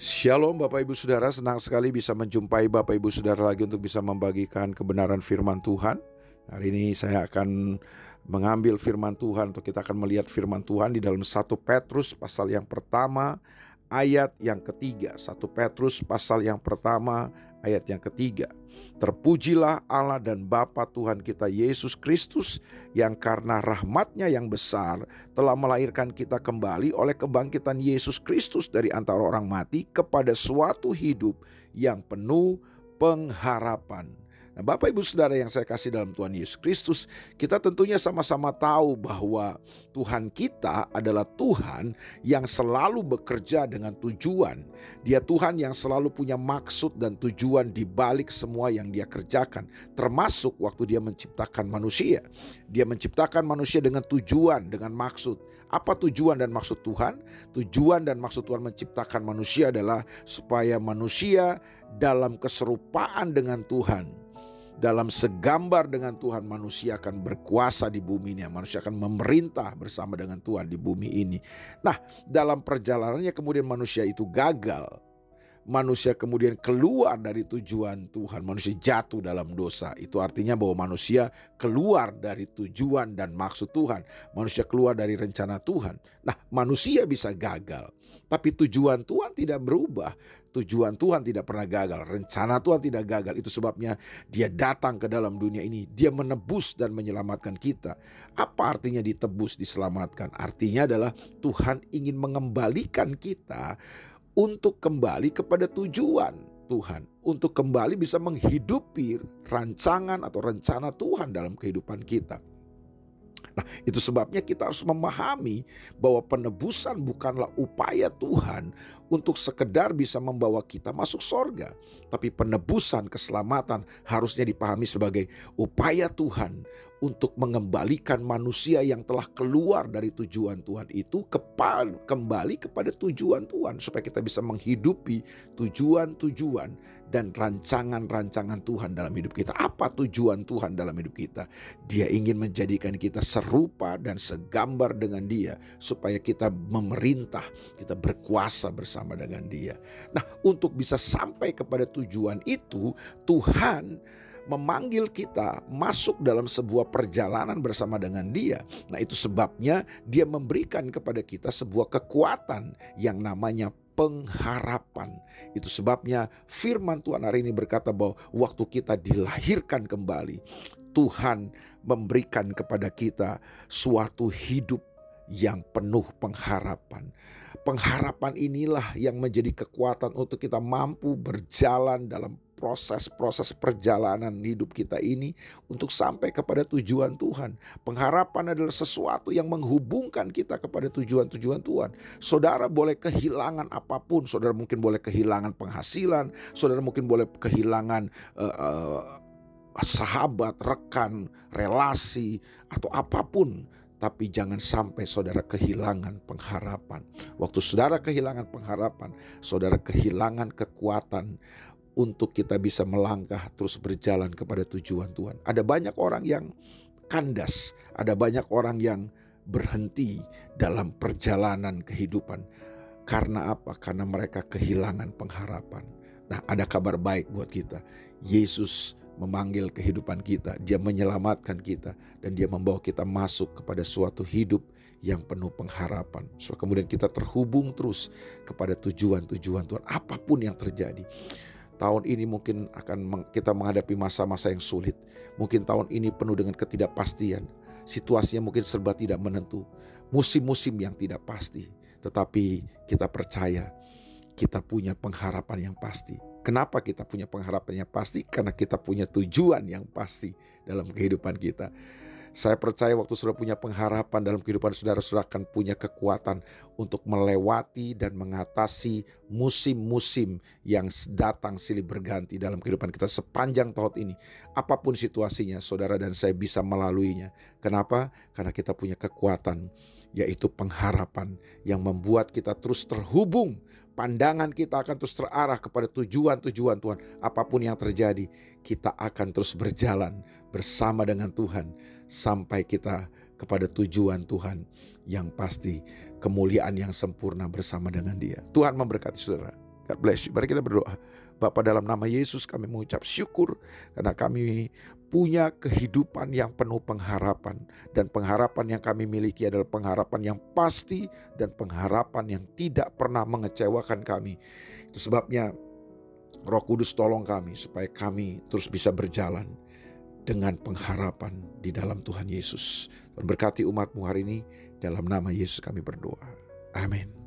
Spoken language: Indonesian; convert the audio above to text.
Shalom Bapak Ibu Saudara, senang sekali bisa menjumpai Bapak Ibu Saudara lagi untuk bisa membagikan kebenaran firman Tuhan. Hari ini saya akan mengambil firman Tuhan untuk kita akan melihat firman Tuhan di dalam 1 Petrus pasal yang pertama ayat yang ketiga. 1 Petrus pasal yang pertama ayat yang ketiga. Terpujilah Allah dan Bapa Tuhan kita Yesus Kristus yang karena rahmatnya yang besar telah melahirkan kita kembali oleh kebangkitan Yesus Kristus dari antara orang mati kepada suatu hidup yang penuh pengharapan. Nah, Bapak Ibu Saudara yang saya kasih dalam Tuhan Yesus Kristus, kita tentunya sama-sama tahu bahwa Tuhan kita adalah Tuhan yang selalu bekerja dengan tujuan. Dia Tuhan yang selalu punya maksud dan tujuan di balik semua yang dia kerjakan, termasuk waktu dia menciptakan manusia. Dia menciptakan manusia dengan tujuan, dengan maksud. Apa tujuan dan maksud Tuhan? Tujuan dan maksud Tuhan menciptakan manusia adalah supaya manusia dalam keserupaan dengan Tuhan dalam segambar dengan Tuhan manusia akan berkuasa di bumi ini. Manusia akan memerintah bersama dengan Tuhan di bumi ini. Nah dalam perjalanannya kemudian manusia itu gagal. Manusia kemudian keluar dari tujuan Tuhan. Manusia jatuh dalam dosa. Itu artinya bahwa manusia keluar dari tujuan dan maksud Tuhan. Manusia keluar dari rencana Tuhan. Nah manusia bisa gagal. Tapi tujuan Tuhan tidak berubah. Tujuan Tuhan tidak pernah gagal, rencana Tuhan tidak gagal. Itu sebabnya Dia datang ke dalam dunia ini, Dia menebus dan menyelamatkan kita. Apa artinya ditebus, diselamatkan? Artinya adalah Tuhan ingin mengembalikan kita untuk kembali kepada tujuan Tuhan, untuk kembali bisa menghidupi rancangan atau rencana Tuhan dalam kehidupan kita. Nah, itu sebabnya kita harus memahami bahwa penebusan bukanlah upaya Tuhan untuk sekedar bisa membawa kita masuk sorga. Tapi penebusan keselamatan harusnya dipahami sebagai upaya Tuhan untuk mengembalikan manusia yang telah keluar dari tujuan Tuhan itu kembali kepada tujuan Tuhan supaya kita bisa menghidupi tujuan-tujuan dan rancangan-rancangan Tuhan dalam hidup kita. Apa tujuan Tuhan dalam hidup kita? Dia ingin menjadikan kita serupa dan segambar dengan Dia supaya kita memerintah, kita berkuasa bersama dengan Dia. Nah, untuk bisa sampai kepada tujuan itu, Tuhan memanggil kita masuk dalam sebuah perjalanan bersama dengan Dia. Nah, itu sebabnya Dia memberikan kepada kita sebuah kekuatan yang namanya pengharapan. Itu sebabnya firman Tuhan hari ini berkata bahwa waktu kita dilahirkan kembali, Tuhan memberikan kepada kita suatu hidup yang penuh pengharapan. Pengharapan inilah yang menjadi kekuatan untuk kita mampu berjalan dalam proses-proses perjalanan hidup kita ini untuk sampai kepada tujuan Tuhan. Pengharapan adalah sesuatu yang menghubungkan kita kepada tujuan-tujuan Tuhan. Saudara boleh kehilangan apa pun, saudara mungkin boleh kehilangan penghasilan, saudara mungkin boleh kehilangan uh, uh, sahabat, rekan, relasi, atau apa pun tapi jangan sampai saudara kehilangan pengharapan. Waktu saudara kehilangan pengharapan, saudara kehilangan kekuatan untuk kita bisa melangkah terus berjalan kepada tujuan Tuhan. Ada banyak orang yang kandas, ada banyak orang yang berhenti dalam perjalanan kehidupan. Karena apa? Karena mereka kehilangan pengharapan. Nah, ada kabar baik buat kita. Yesus memanggil kehidupan kita, Dia menyelamatkan kita, dan Dia membawa kita masuk kepada suatu hidup yang penuh pengharapan. So, kemudian kita terhubung terus kepada tujuan-tujuan Tuhan, apa pun yang terjadi. Tahun ini mungkin akan kita menghadapi masa-masa yang sulit. Mungkin tahun ini penuh dengan ketidakpastian. Situasinya mungkin serba tidak menentu. Musim-musim yang tidak pasti. Tetapi kita percaya kita punya pengharapan yang pasti. Kenapa kita punya pengharapan yang pasti? Karena kita punya tujuan yang pasti dalam kehidupan kita. Saya percaya waktu sudah punya pengharapan dalam kehidupan saudara, saudara akan punya kekuatan untuk melewati dan mengatasi musim-musim yang datang silih berganti dalam kehidupan kita sepanjang tahun ini. Apa pun situasinya, saudara dan saya bisa melaluinya. Kenapa? Karena kita punya kekuatan, yaitu pengharapan yang membuat kita terus terhubung pandangan kita akan terus terarah kepada tujuan-tujuan Tuhan. Apa pun yang terjadi, kita akan terus berjalan bersama dengan Tuhan sampai kita kepada tujuan Tuhan yang pasti kemuliaan yang sempurna bersama dengan Dia. Tuhan memberkati saudara. God bless you. Mari kita berdoa. Bapak dalam nama Yesus kami mengucap syukur karena kami punya kehidupan yang penuh pengharapan dan pengharapan yang kami miliki adalah pengharapan yang pasti dan pengharapan yang tidak pernah mengecewakan kami. Itu sebabnya Roh Kudus tolong kami supaya kami terus bisa berjalan dengan pengharapan di dalam Tuhan Yesus. Berkati umatmu hari ini dalam nama Yesus kami berdoa. Amin.